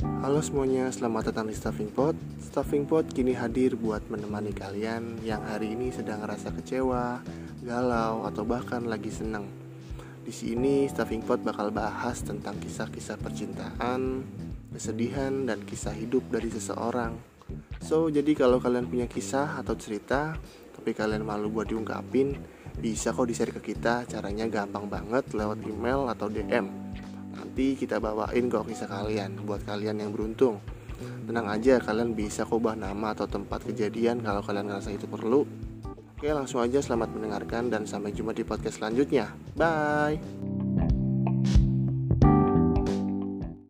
Halo semuanya, selamat datang di Stuffing Pot. Stuffing Pot kini hadir buat menemani kalian yang hari ini sedang ngerasa kecewa, galau, atau bahkan lagi senang. Di sini Stuffing Pot bakal bahas tentang kisah-kisah percintaan, kesedihan, dan kisah hidup dari seseorang. So, jadi kalau kalian punya kisah atau cerita, tapi kalian malu buat diungkapin, bisa kok di-share ke kita. Caranya gampang banget lewat email atau DM nanti kita bawain kok kisah kalian buat kalian yang beruntung. Tenang aja, kalian bisa ubah nama atau tempat kejadian kalau kalian ngerasa itu perlu. Oke, langsung aja selamat mendengarkan dan sampai jumpa di podcast selanjutnya. Bye.